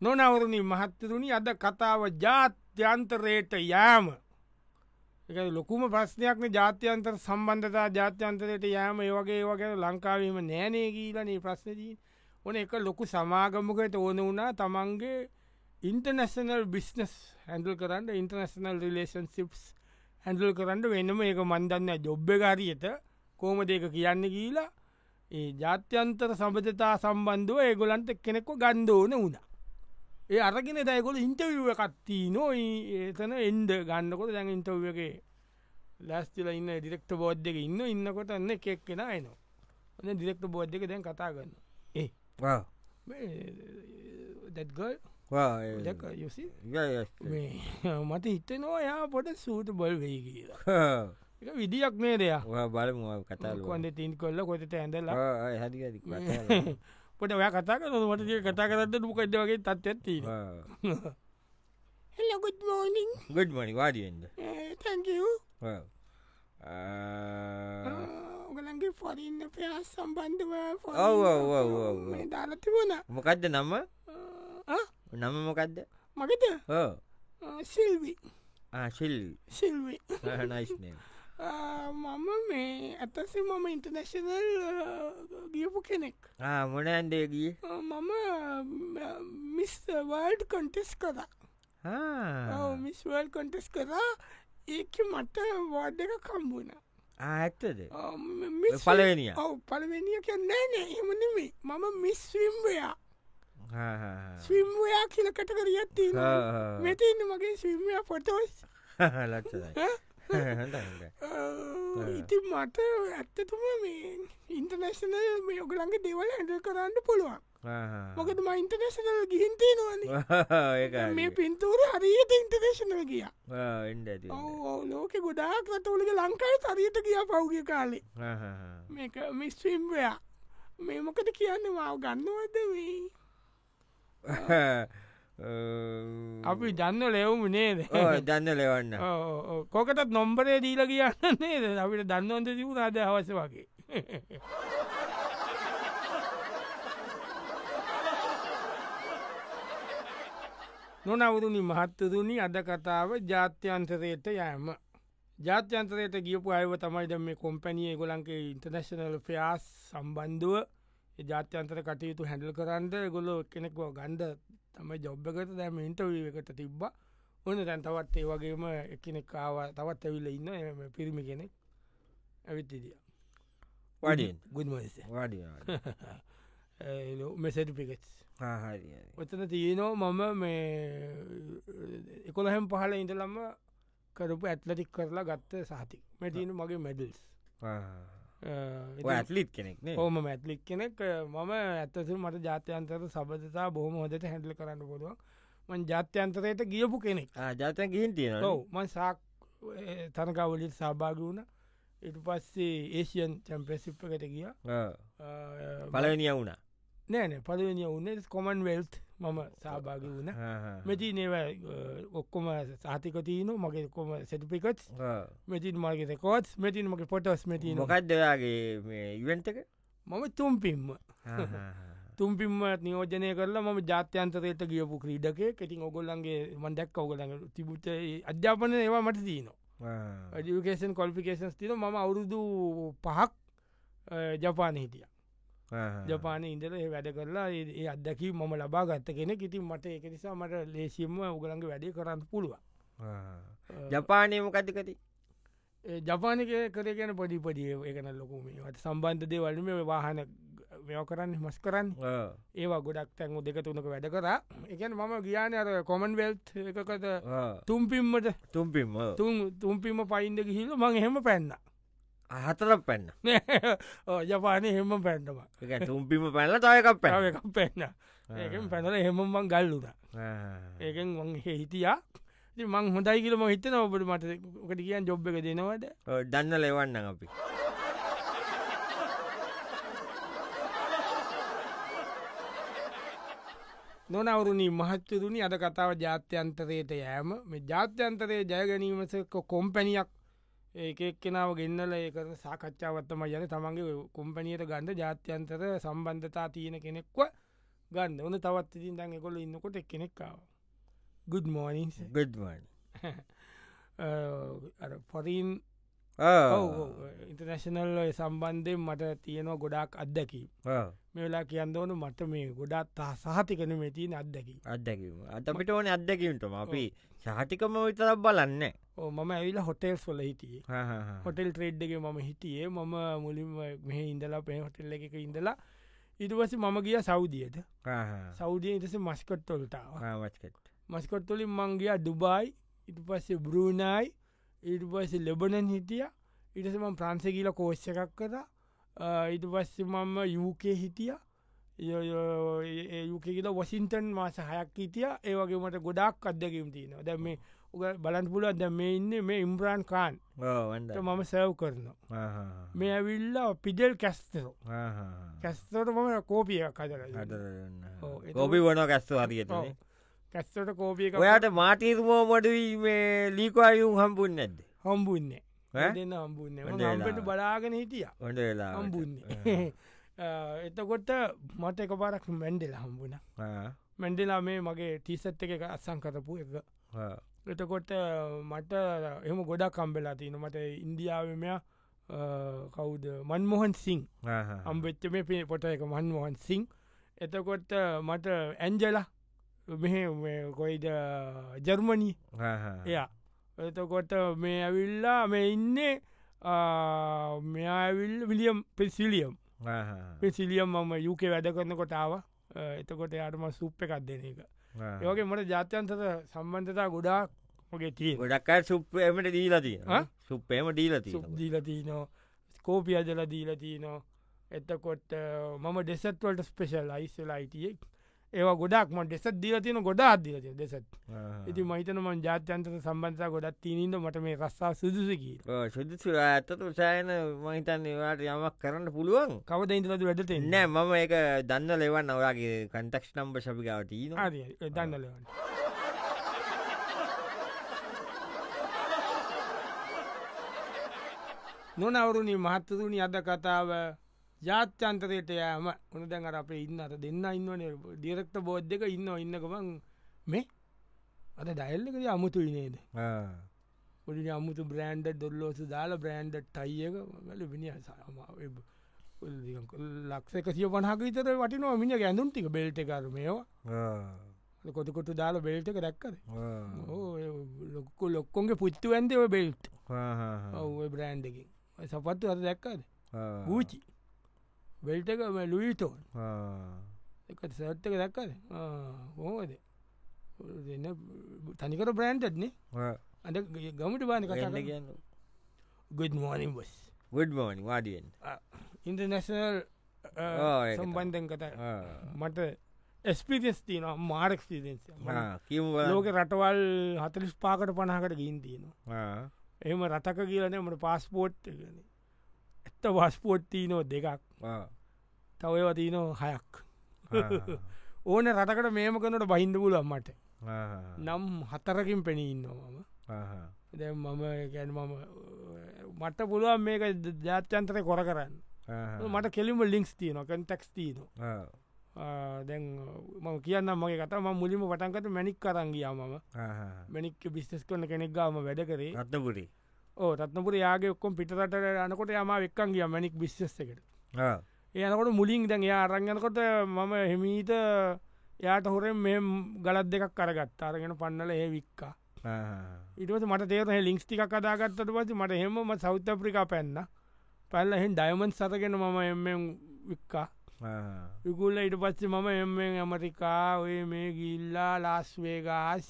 නොනවරණි මහත්තරුණි අද කතාව ජාත්‍යන්තරයට යෑම. එක ලොකුම ප්‍රශ්නයක්න ජාත්‍යන්තර සම්බන්ධතා ජාත්‍යන්තරයට යෑම ඒවගේ වගේ ලංකාවීම නෑනේ කියීලනේ ප්‍රශ්නදී ඕන එක ලොකු සමාගමකට ඕන වුණා තමන්ගේ ඉන්ටර්නැශනල් බිස්නස් හැන්ඩල් කරන්න ඉන්ටර්නැශනල් රිලේෂන්සිප්ස් හැන්ඩල් කරන්න වෙනම. ඒක මන්දන්න ජොබ්බකාරියට කෝම දෙක කියන්න කියලා. ඒ ජාත්‍යන්තර සබධතා සම්බන්ධුව ඒගොලන්ට කෙනෙක්ව ගන්ධ ඕන වුණා. ඒ අරගෙන දැයකොල ඉන්ටවිව කත්තිී නෝ ඒතන එන්ඩ ගන්නකොට දැන් ඉන්ටව්ගේ ලස්තිල ඉන්න ඩිරෙක්ට බෝඩ් එක ඉන්න ඉන්නකොට එන්න කෙක් කෙන එනවා. ඩිරෙක්ට බෝඩ් එක දැන් කතා ගන්න ඒ. දැත්ගල් මට හිතනවා යා පොට සූට බොල් වෙයි කියලා. එක විදිියක් මේ දෙයක් බලම කතා කොන්ද තින් කොල්ල කොතට ඇඳලා? හරි පොට ඔය කතා කර මට කතා කරට දුකද වගේ තත් ඇත්ති හෙලගුත් මෝනිින් ගඩ් මනි වාඩියෙන්ද තැකූ ඔගලන්ගේ ෆොරින්න පයා සම්බන්ධව ඔව් ඔව් ඔව් ඔව් ඔව්. දාලතිබුණ මොකක්ද නම්ම නම? මොකක්ද මගත සිල්වි ආශිල් සිල්වි නයිස්නේ මම මේ ඇතසේ මම ඉන්ටර්නශනල් ගියපු කෙනෙක්. මොනන්දේගිය මම මිස් වර්ල්ඩ් කොන්ටෙස් කරා මිස් වර්ල් කොන්ටෙස් කරා ඒක මට වඩ එක කම්බුණ ඇත්තද? මිස් පලවෙනිය ඔව පලවෙනිය කියන්නෑ නෑ එමනෙමේ මම මිස් ස්විම්වයා කියලකට කරියත්ති මෙතින්න මගේ ස්විම්ය පොටෝස් ලක්ෂයි ඉතින් මට ඇත්තතුම මේ ඉන්ටර්නශනල් මේ ඔගලන්ගේ දෙවල හැඩ කරන්න පුළුවන්. මොකද ම ඉන්ටර්නශනල් ගිහින්තේ නොවන මේ පින්තූර හරියට ඉන්ටර්නේශනල් ගිය. ලෝක ගොඩාක් රටවලක ලංකායි හරියට කිය පෞගිය කාලේ. මේක මිස්්‍රීම්වයා මේ මොකද කියන්න? මාව ගන්නවද මේ අපි දන්න ලෙවුම නේද? දන්න ලෙවන්න කොකටත් නොම්බරේ දීල කියන්න නේද? අපිට දන්නවන්ත තිබු රද අවස වගේ? නොනවරුණි මහත්තතුනි අද කතාව ජාත්‍යන්තරයට යෑම. ජාත්‍යන්තරයට ගියපු අයව තමයිද මේ කොම්පැනිය ගොලන්ගේ ඉන්ටර්නශනල් ෆයාස් සම්බන්ධුව ජාත්‍යන්තර කටයුතු හැඩල් කරන්න ගොලො කෙනෙක්ව ගන්ඩ තමයි ජොබ්බකට දැම ඉන්ටවී එකට තිබ්බ. ඕන දැන් තවත් ඒ වගේම එකනෙකාව තවත් ඇවිල්ල ඉන්න පිරිමි කෙනෙක් ඇවිත්තිදිය වඩියෙන් ගුඩමස වාඩිය මෙසටිපිකෙට් හරි ඔතන තියනෝ මම මේ එකොළහැම් පහල ඉඳලම්ම කරපු ඇත්ලටික් කරලා ගත්ත සහති මැතින මගේ මැඩල්ස් ඇත්ලිත් කෙනෙක්නේ ඕම මැත්ලික් කෙනෙක් මම ඇත්තතු මට ජාත්‍යන්තර සබධතා බොහම හොදට හැඩල කරන්න පුළුවන්. මන් ජාත්‍යන්තරයට ගියපු කෙනෙක්. ජාතය ගිහින් තියෙන මන් සාක් තනකවලින් සභාග වුණ. ඉට පස්සේ ඒසියන් චැම්පෙසිප්පකට ගිය. පලවනිය වුණ. නෑන පලවනිය උන්න කොමන් වෙල්ත් මම සහභාග වුණ. මෙති නව ඔක්කොම සාතිකතියන මගේ කොම සටිපිකට් මෙතින් මගේ රකෝත් මෙතින් මගේ පොටස් මෙති මොකක්දයාගේ ඉවෙන්ටක මම තුම්පිම්ම. තුම්පිම්ම නියෝජනය කරලා ම ජාත්‍යන්තරයට ගියපු ක්‍රීඩක කෙටින් ඔගොල්ලන්ගේ මන්දැක් ඔගලඟ තිබුත අධ්‍යාපන ඒවා මට තියනවා. ඩිකේෂන් කොල්පිකේෂන්ස් තින ම අවුරුදු පහක් ජපාන හිටිය ජපාන ඉන්දල වැඩ කරලා ඒ අදකි මම ලබා ගත්ත කෙනෙ ඉතින් මට එක නිසා මට ලේසිම්ම උගලන්ගේ වැඩේ කරන්න පුළුව ජපානය මොකතිකති ජපානක කර ගැන පොඩිපඩිය එකන ලොකුමේ වට සම්බන්ධ දේ වලම වාහන මෙෝ කරන්න මස් කරන්න. ඒවා ගොඩක් තැන් දෙක තුනක වැඩ කර. එකන මම ගියාන අර කොමන් වෙල්ත් එකකට තුම්පිම්මට තුම්පිම තුම්පිම පයින්ද ගිහිල මං එහෙම පැන්න හතර පැන්න. ජපානය හෙම පැන්නම. තුම්පිම පැල්ල තයකක් පැ එකක් පැන්න. ඒකෙන් පැනල හෙමම්මං ගල්ලුද ඒකෙන් මං හිටියා. මං හොඳයි කියලම හිතන ඔබට මට කට කියන් ජොබ් එක දෙනවද? දන්න ලෙවන්න අපි. නොනවරුණි මහත්තතුනි අද කතාව ජාත්‍යන්තරයට යෑම. මේ ජාත්‍යන්තරය ජයගැනීමසක කොම්පැනියක් ඒකෙක් කෙනාව ගෙන්න්නල ඒක සාකච්ඡාවත්තම යන තමන්ගේ කොම්පැනියට ගන්ධ ජාත්‍යන්තර සම්බන්ධතා තියෙන කෙනෙක්ව ගන්න. ඕන තවත් ඉතින් දඟ කොල ඉන්නකොට එක් කෙනෙක්කාව ගුඩ් මෝනින් ගඩ්මන් පොරීන් ඉන්ටර්නශනල් සම්බන්ධය මට තියෙනවා ගොඩක් අත්දැකී මේලා කියන්න ඕන මට මේ ගොඩත් සහතිකන මේ තියන අත්දැකී අත්දැකීම. අතපිට ඕන අත්දැකීමටම. අපි ශාටිකම විතරක් බලන්න. ඕ මම ඇවිලා හොටෙල්ස් වල හිටියේ. හොටෙල් ට්‍රේඩ්ගේ මම හිටියේ. මම මුලින්ම මෙහ ඉඳලා පේ හොටෙල් එක ඉඳලා ඉටවස මම ගිය සෞදියට. සෞදිය ඉටස මස්කොට්ටොල්ටාව මස්කට මස්කොට්තොලින් මංගයා ඩුබයි ඉට පස්සේ බෘණයි ඊට පස්සේ ලෙබනන් හිටිය. ඉටසම ප්‍රන්ස කියල කෝෂ්ච එකක් කර ඉට පස්සේ මම යුකේ හිටිය යුක කියල වසින්ටන් මාස හයක් හිටිය ඒවගේ මට ගොඩක් අදැකම් තියනවා දැ මේ බලන් පුල ද මේ ඉන්න මේ ඉම්බ්‍රාන් කාන් මම සැව් කරනවා මේ ඇවිල්ලා පිඩෙල් කැස්තරෝ කැස්තෝට මම කෝපිය කදර ගොබි වන කැස්තු හරියට කැස්සට කෝපිය ඔයාට මාතීර්මෝ මොඩුවී මේ ලීකවායුම් හම්බුන් නැද්ද හම්බුන්නේ දෙන්න හම්බුන්න. හම්පට බලාගෙන හිටිය. හම්බුන්නේ. එතකොට මට එක පාරක් මැන්ඩෙල හම්බුණ. මැන්ඩෙලා මේ මගේ ටීසට් එක අත්සං කරපු එක. එතකොට මට එම ගොඩක් කම්බෙලා තියන මට ඉන්දියාවමය කවුද? මන්මොහන් සිං අම්බෙච්ච මේ පේ පොට එක මන්මොහන් සිං. එතකොට මට ඇන්ජලා මෙ කොයිද? ජර්මණී එයා එතකොට මේ ඇවිල්ලා මේ ඉන්නේ මෙයාවිල් විලියම් පෙසිලියම් පෙසිලියම් මම යුක වැඩ කරන කොටාව එතකොට යාටම සුප්ප එකක් දෙන එක. යෝගේ මට ජාත්‍යන්තත සම්බන්ධතා ගොඩාක් මගේ තිය ගොඩක්කයි සුප්පමට දීලතිය සුප්පේම දීලති දීලතිනෝ ස්කෝපියජල දීලතිනෝ එතකොට මම ඩෙසත්වලට ස්පේෂල් අයිස්වෙලායිටියෙක් ඒවා ගොඩක් ම ඩෙසත් දීල තියෙන ගොඩ අදදිල දෙසත්. ඉති මහිතනම ජාත්‍යන්තර සම්බන්ධ ගොඩත් තිීනද මට මේ රස්සා සුදුසකි සුදුසු. ඇත්තතු සෑන මහිතන් ඒවාට යමක් කරන්න පුළුවන්. කවද ඉඳලද වැඩට නෑ මම ඒක දන්න ලෙවන්න ඔයාගේ කන්ටක්ස් නම්බ ශපිකාවට දන්න ලෙවන්න නොනවරුණි මහත්තතුනි අද කතාව ජාත්‍යන්තරයට යෑම. උන දැන් අර අපේ ඉන්න අත දෙන්න ඉන්නවන ඩිරෙක්ට බෝඩ් එක ඉන්න ඉන්නකමන් මේ අද ඩයිල්ලකද අමුතු ඉනේද පොඩි අමුතු බ්‍රෑන්ඩ් දොල්ලෝස දාලා බ්‍රෑන්ඩ් ටයියක වල විනි ලක්ෂක සිය පනහක විතර වටිනවා මිනි ගැඳුම් ටික බෙල්ට කර මේවා. කොටකොට දාලා බෙල්ට එක දැක්කද? ලොක්කො ලොක්කොන්ගේ පුච්තු ඇන්දව බෙල්ට් ඔව බ්‍රෑන්් එකින්. සපත්තු අත දැක්කද? ගූචි වෙල්ටක ලුයිටෝන් එක සට්ක දැක්කද හෝද දෙන්න තනිකට බ්‍රෑන්්ටත්නේ අද ගමට බාන කතා කියන්න. ගුඩ් මෝනිින් බස් ගුඩ් මෝනි වාඩියෙන් ඉන්ටර්නශනල් සම්බන්ධන් කතා මට එස්පිරිස් තියන මාරක් කිව ලෝක රටවල් හතලිස් පාකට පනාකට ගින් තියෙනවා. එහම රටක කියලන මට පාස්පෝට් ඇත්ත වස්පෝට්ටී නෝ දෙකක් තවයව තියනෝ හයක් ඕන රටකට මේම කනට බහින්ද පුලන් මට. නම් හතරකින් පෙනීන්නවා මම. දැ මම ගැන මම මට පුළුවන් මේක ජාත්‍යන්තරය කොර කරන්න. මට කෙලිම ලිින්ක්ස් තියන කන්ටක්ස් තියන දැන් ම කියන්න මගේ කත ම මුලිම පටන්කට මැනික් කරංගියා මම. මැනික් බිස්ටස් කරන කෙනෙක් ගාම වැඩ කරේ. අත්තපුරි ඕ රත්නපුර යාගේ ඔක්කොම් පිටට අනකොට යම එක්කන් ගිය මැනික් බිස්සෙකට ඒනකොට මුලින් දැන් යා අරංගනකොට මම හෙමීට යාට හොරෙන් මේ ගලත් දෙකක් කරගත් අරගෙන පන්නල ඒ වික්කා. ඉටවස මට තේර ලිින්ක්ස් ටික කදාගත්තට පස මට හෙමම සෞත අප්‍රිකා පැන්න. පැල්ල හෙන් ඩයමන් සතගෙන මම එම වික්කා. විකුල්ල ඉට පස්සේ මම එමෙන් ඇමරිකා ඔය මේ ගිල්ලා ලාස්වේගස්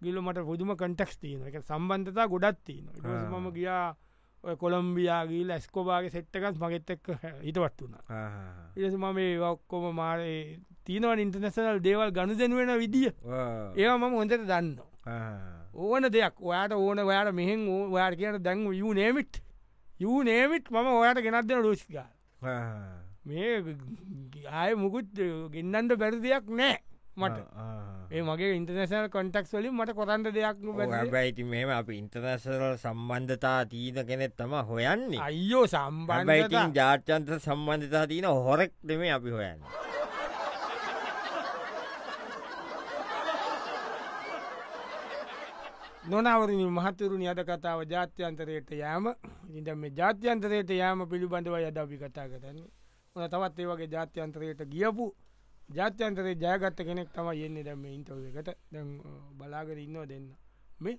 ගිල මට පුදුම කටක්ස් තියන එක සම්බන්ධතා ගොඩත් තියන මම ගියා කොළම්බියාගේ ලැස්කෝබාගේ සෙට්ටකත් මගෙත් එක්ක හිටවත් වුණා. ඉරස ම මේ ඔක්කොම මාරේ තියනවන් ඉන්ටර්නසනල් දේවල් ගණු දෙනුවෙන විදිිය. ඒවා මම හොඳට දන්න ඕන දෙයක්. ඔයාට ඕන ඔයාට මෙහෙන් ඔයාට කියන දැන් යු නේමිට් යු නේමිට් මම ඔයාට ගෙනත්දෙන රෝෂිකා මේ ආය මුකුත් ගෙන්න්නන්ට බැරි දෙයක් නෑ මට. ඒ මගේ ඉන්ටර්නේශනල් කොන්ටක්ස් වලින් මට කොරන්ද දෙයක් බැයිති මෙම අප ඉන්ටර්නශනල් සම්බන්ධතා තීන කෙනෙත් තම හොයන්නේ. අයිෝ සම්බන්ධයිතින් ජාර්චන්ත සම්බන්ධතා තියන හොරෙක් දෙම අපි හොයන්න. නොනවරනි මහතුරුණි අද කතාව ජාත්‍යන්තරයට යෑම. ඉට මේ ජාත්‍යන්තරයට යෑම පිළිබඳව යද අපි කතා කරන්නේ. ඕන තවත් ඒ වගේ ජාත්‍යන්තරයට ගියපු ජාත්‍යන්තරේ ජයගත්ත කෙනෙක් තම යෙන්නේ දැම ඉන්ටවකට දැ බලාගර ඉන්නවා දෙන්න. මේ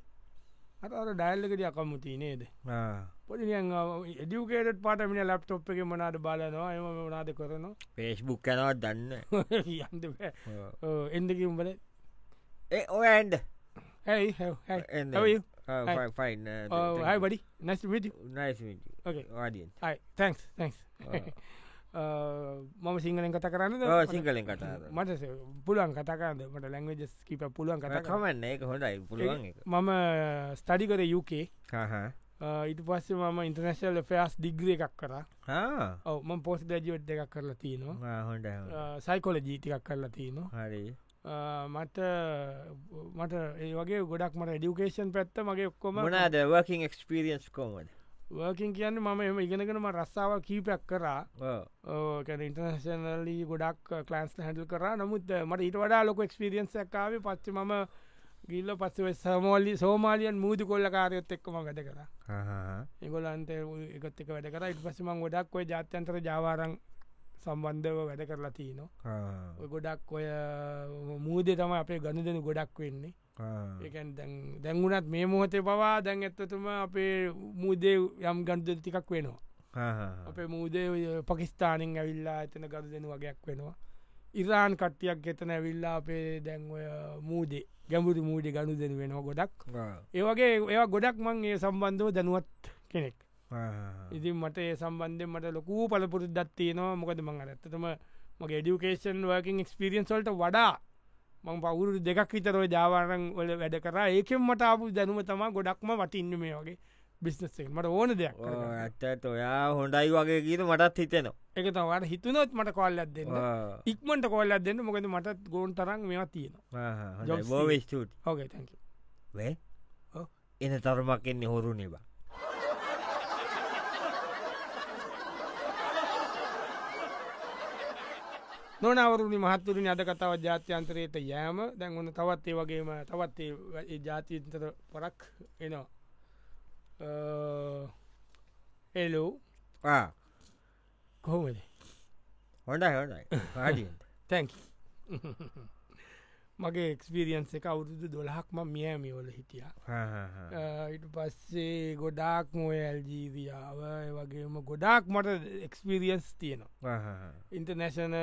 අර ඩයිල්ලකට අකම්මුති නේද? පොඩි එඩියුකේට පාටමිනි ලප්ටොප් එක මනාද බලනවා එම මනාද කරනවා? පේස්්බුක් කනවත් දන්න යන්ද එන්දක උඹල ඒ ඔයන්ඩ හැයි හැයි හයි බඩි නැස් විටි නයිස් Okay. වාඩියෙන් තැන්ක්ස් තැන්ක්ස් මම සිංහලෙන් කත කරන්න සිංහලෙන් කතා මට පුළුවන් කතාකාද මට ලැංවජස් කිප පුළුවන් කතා. කමන්න ඒක හොඳයි. පුළුවන් එක මම ස්ටඩි කර යුකේ. ඉට පස්සේ මම ඉන්ටර්නශල් ෆෑස් දිග්‍රිය එකක් කර. ආ. ඔව ම පෝස් දජුවට් එකක් කරලා තියනවා හොඳයි. සයිකොල ජීතිකක් කරලා තියනවා හරි. මට මට ඒ වගේ ගොඩක් මට ඩියුකේෂන් පැත්ත මගේ ඔක්කොම මොනාද වර්කින් එක්ස්පිරියන්ස් කෝමද වර්කින් කියන්න මම එම ඉගෙනගෙනම රස්සාාව කීපයක් කරා. කැන ඉන්ටර්නශනලී ගොඩක් කලන්ස් හැඩල් කර. නමුත් මට ඊට වඩා ලොක එක්ස්පිරියන්ස් ඇකාව පච්ච ම ගිල්ල පස්සව සමෝල්ලි සෝමාලියන් මූදි කොල්ල කාරයොත් එක්කම වැඩ කර. එගොලන්ත එකත් එක වැඩ කර. ඉට පසම ගොඩක් ඔය ජාත්‍යන්තර ජාවාරං සම්බන්ධව වැඩ කරලා තියනවා ගොඩක් ඔය මූදේ තම අපේ ගණු දෙනු ගොඩක් වෙන්නේ ඒකන් දැංගුණත් මේ මොහොතේ පවා දැන් ඇත්තතුම අපේ මූදේ යම් ගන්ධ ටිකක් වෙනවා. අපේ මූදේ ඔය පකිස්ථානින් ඇවිල්ලා එතන ගරු දෙනු වගේයක් වෙනවා. ඉරාන් කට්ටියක් එතන ඇවිල්ලා අපේ දැන් ඔය මූදේ ගැඹුරු මූඩි ගණු දෙන වෙනවා ගොඩක්. ඒවගේ ඒවා ගොඩක් මං ඒ සම්බන්ධව දැනුවත් කෙනෙක්. ඉතින් මට ඒ සම්බන්ධය මට ලොකූ පලපුරු දත්තියනවා මොකද මං අරත්තතම මගේ ඩියුකේෂන් වර්කින් එක්ස්පිරියන්ස් වලට වඩා මං පවුරු දෙකක් විතරව ජාවාරන් වල වැඩ කර. ඒකෙන් මට අපපු දැනුම තම ගොඩක්ම වටින්න මේ වගේ බිස්නස්සේ මට ඕන දෙයක්. ඇත්තට ඔයා හොඳයි වගේ කීද මටත් හිතෙනවා. ඒක තවට හිතුනොත් මට කොල්ලත් දෙන්න. ඉක්මට කොල්ලත් දෙන්න. මොකද මටත් ගෝන් තරන් මෙවා තියෙනවා. වේ. එන තරමක් එන්නේ හොරු නිබා නොනවරුණි මහත්තුරින් අද කතාව ජාත්‍යන්තරයට යෑම. දැන් ඔන්න තවත් ඒ වගේම තවත් ඒ ජාතියන්තර පරක් එනවා. එලෝ කොහොමද? හොඳයි හඩියට තැන්ක මගේ එක්ස්පිරියන්ස එක අවුරුදු දොළහක්ම මියමිවල හිටිය. ඉට පස්සේ ගොඩාක් මොය ඇල්ජීරියාව වගේම ගොඩාක් මට එක්ස්පිරියන්ස් තියෙනවා. ඉන්ටර්නැශනල්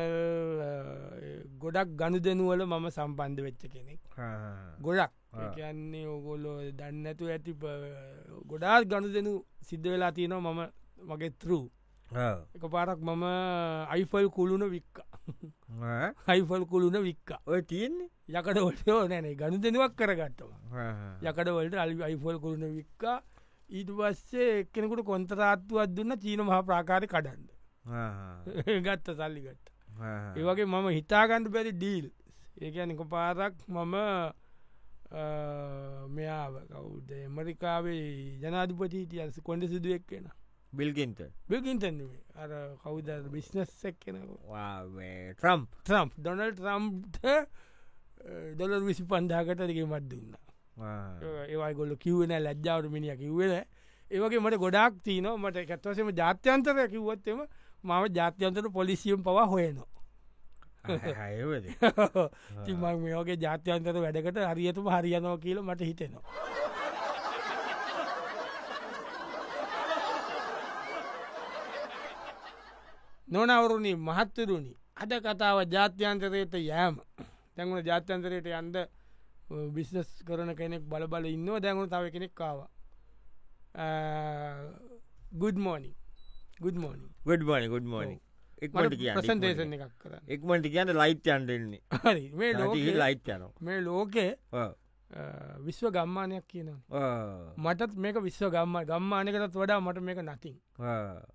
ගොඩක් ගණු දෙනුවල මම සම්බන්ධ වෙච්ච කෙනෙක්. ගොඩක්. කියන්නේ ඔගොල්ලෝ දන්නඇතු ඇති ගොඩාත් ගණු දෙනු සිද්ධ වෙලා තියෙනවා මම මගේ තරු එක පාරක් මම අයිෆල් කුළුණ වික්ක අයිෆල් කුළුණ වික්ක. ඔය තියෙන්නේ? යකට ඔටෝ නැනේ ගණු දෙනුවක් කරගත්තවා යකට වලට අලි අයිෆල් කුළුණ වික්කා. ඊට පස්සේ එක්කෙනෙකුට කොන්තරාත්තුවත් දුන්න චීන මහා ප්‍රාකාරය කඩන්න ගත්ත සල්ලිගත්ත ඒවගේ මම හිතාගණඩ බැරි ඩීල්. ඒකනික පාරක් මම මෙයාව කවුද? මරිකාවේ ජනාධිපතිීටියන්ස කොඩ සිදුවක් කියෙන බිල්ගින්ත බිල්ගින්තන්නේ අර කවුද බිස්නස් එක් කෙනක? ට්‍රම්ප් ත්‍රම්ප් ඩොනල් ට්‍රම්ට දොලර් විසි පන්දාකට දෙක මත් දුන්න. ඒවයි ගොල්ල කිව්වෙන ලැජ්ජාවට මිනිිය කිව්වෙන ඒවගේ මට ගොඩක් තියන මට එකත්වසම ජාත්‍යන්තර කිව්වොත්තෙම මම ජාත්‍යන්තර පොලිසියම් පවා හොයනවා. හයවද තිම මේෝගේ ජාත්‍යන්තර වැඩකට හරියතුම හරියනවා කියල මට හිතෙනවා නොනවරුණි මහත්තරුණි. අද කතාව ජාත්‍යන්තරයට යෑම. තැන්වන ජාත්‍යන්තරයට යන්ද බිස්නස් කරන කෙනෙක් බලබල ඉන්න දැන්වුණු තව කෙනෙක් කාව ගුඩ් මෝනි ගුඩ් මෝනි ගොඩ් මනි ගොඩ් මෝනි එක්මට ප්‍රසන්තේෂන් කියන්න එකක් කරන්න. එක්මට කියන්න ලයිට් හරි. මේ ලයිට් යනවා. මේ ලෝකේ විශ්ව ගම්මානයක් කියනවා මටත් මේක විශ්ව ගම්ම ගම්මානකටත් වඩා මට මේක නතින්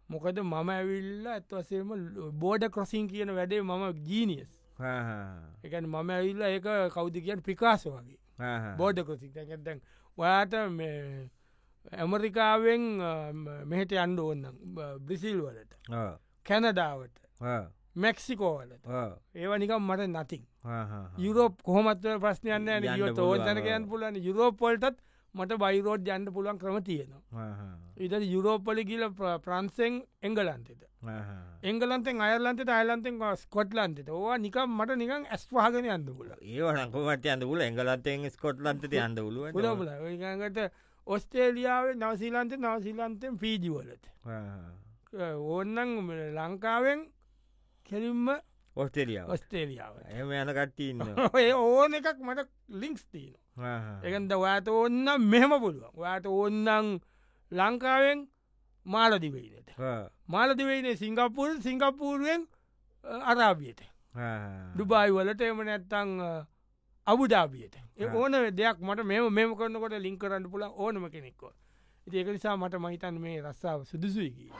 මොකද මම ඇවිල්ල ඇත්වසේම බෝඩ කොසින් කියන වැඩේ මම ජීනියස් එකන මම ඇවිල්ල ඒක කෞද්ද කියන්න පිකාස වගේ. බෝඩ කොසි දැන් ඔයාට ඇමරිකාවෙන් මෙහට අන්ඩ ඕන්නම් බ්‍රිසිල් වලට කැනඩාවට මෙක්සිකෝවලට ඒව නිකම් මට නතින් යුරෝප් කොහොමත් ප්‍රශ්නයන්න යන්න පුළුවන්. ඕජනකයන් පුලන යුරෝපොල්ටත් මට බයිරෝඩ් ජන්ට පුළුවන් ක්‍රම තියෙනවා. ඉට යුරෝපලි කියල ප්‍රන්සෙන් එංගලන්තෙට. එංගලන්තෙන් අයල්ලන්තට අයලන්තෙන් ස්කොට්ලන්තට. ඕවා නිකම් මට නිකන් ඇස්වාගෙන අන්දකුල ඒවනකුමට අඳ ුල එංගලත්තෙන් ස්කොට්ලන්තට අඳ ුලුව පුලපුල ඒගට ඔස්ටේලියාවේ නවසිීලන්ත නවසිීලන්තෙන් පීජිවලට ඕන්නන් ලංකාවෙන් කෙලින්ම ඔස්ටේලියාව ඔස්ටේලියාව එම යන කට්ටඉන්න ඒ ඕන එකක් මට ලිංක්ස් තිීන එකන්ද ඔයාට ඔන්න මෙහෙම පුළුවන්. ඔයාට ඔන්නන් ලංකාවෙන් මාලදිවයිනට. මාලදිවයිනේ සිංගපපුල් සිංගපූරුවෙන් අරාබියට. දුබයි වලට එම නැත්තං අබුඩාබියට ඕන දෙයක් මට මෙම මෙම කරන්නකොට ලිං කරන්න පුල ඕනම කෙනෙක්ව. ඒක නිසා මට මහිතන් මේ රස්සාාව සුදුසුයකි.